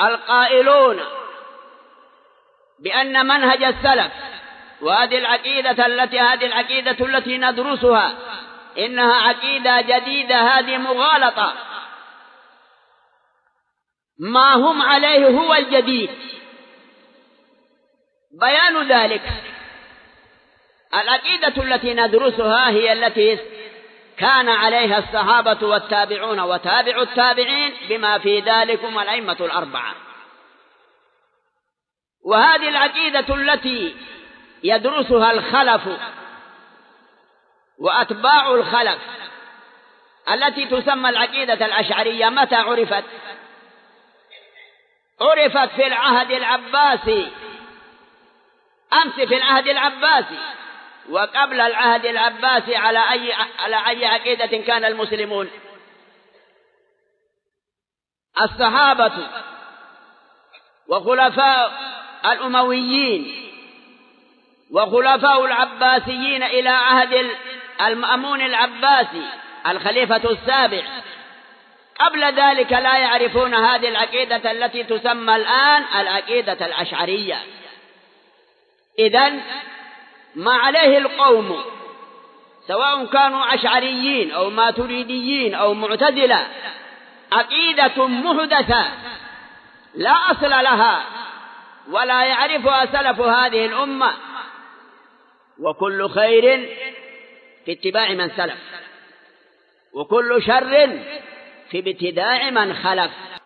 القائلون بأن منهج السلف وهذه العقيدة التي هذه العقيدة التي ندرسها إنها عقيدة جديدة هذه مغالطة. ما هم عليه هو الجديد. بيان ذلك. العقيدة التي ندرسها هي التي كان عليها الصحابة والتابعون وتابع التابعين بما في ذلكم الأئمة الأربعة. وهذه العقيدة التي يدرسها الخلف وأتباع الخلف التي تسمى العقيدة الأشعرية متى عرفت؟ عرفت في العهد العباسي. أمس في العهد العباسي. وقبل العهد العباسي على أي على أي عقيدة كان المسلمون. الصحابة وخلفاء الأمويين وخلفاء العباسيين إلى عهد المأمون العباسي الخليفة السابع. قبل ذلك لا يعرفون هذه العقيدة التي تسمى الآن العقيدة الأشعرية. إذا ما عليه القوم سواء كانوا أشعريين أو ماتريديين أو معتزلة عقيدة محدثة لا أصل لها ولا يعرفها سلف هذه الأمة وكل خير في اتباع من سلف وكل شر في ابتداع من خلف.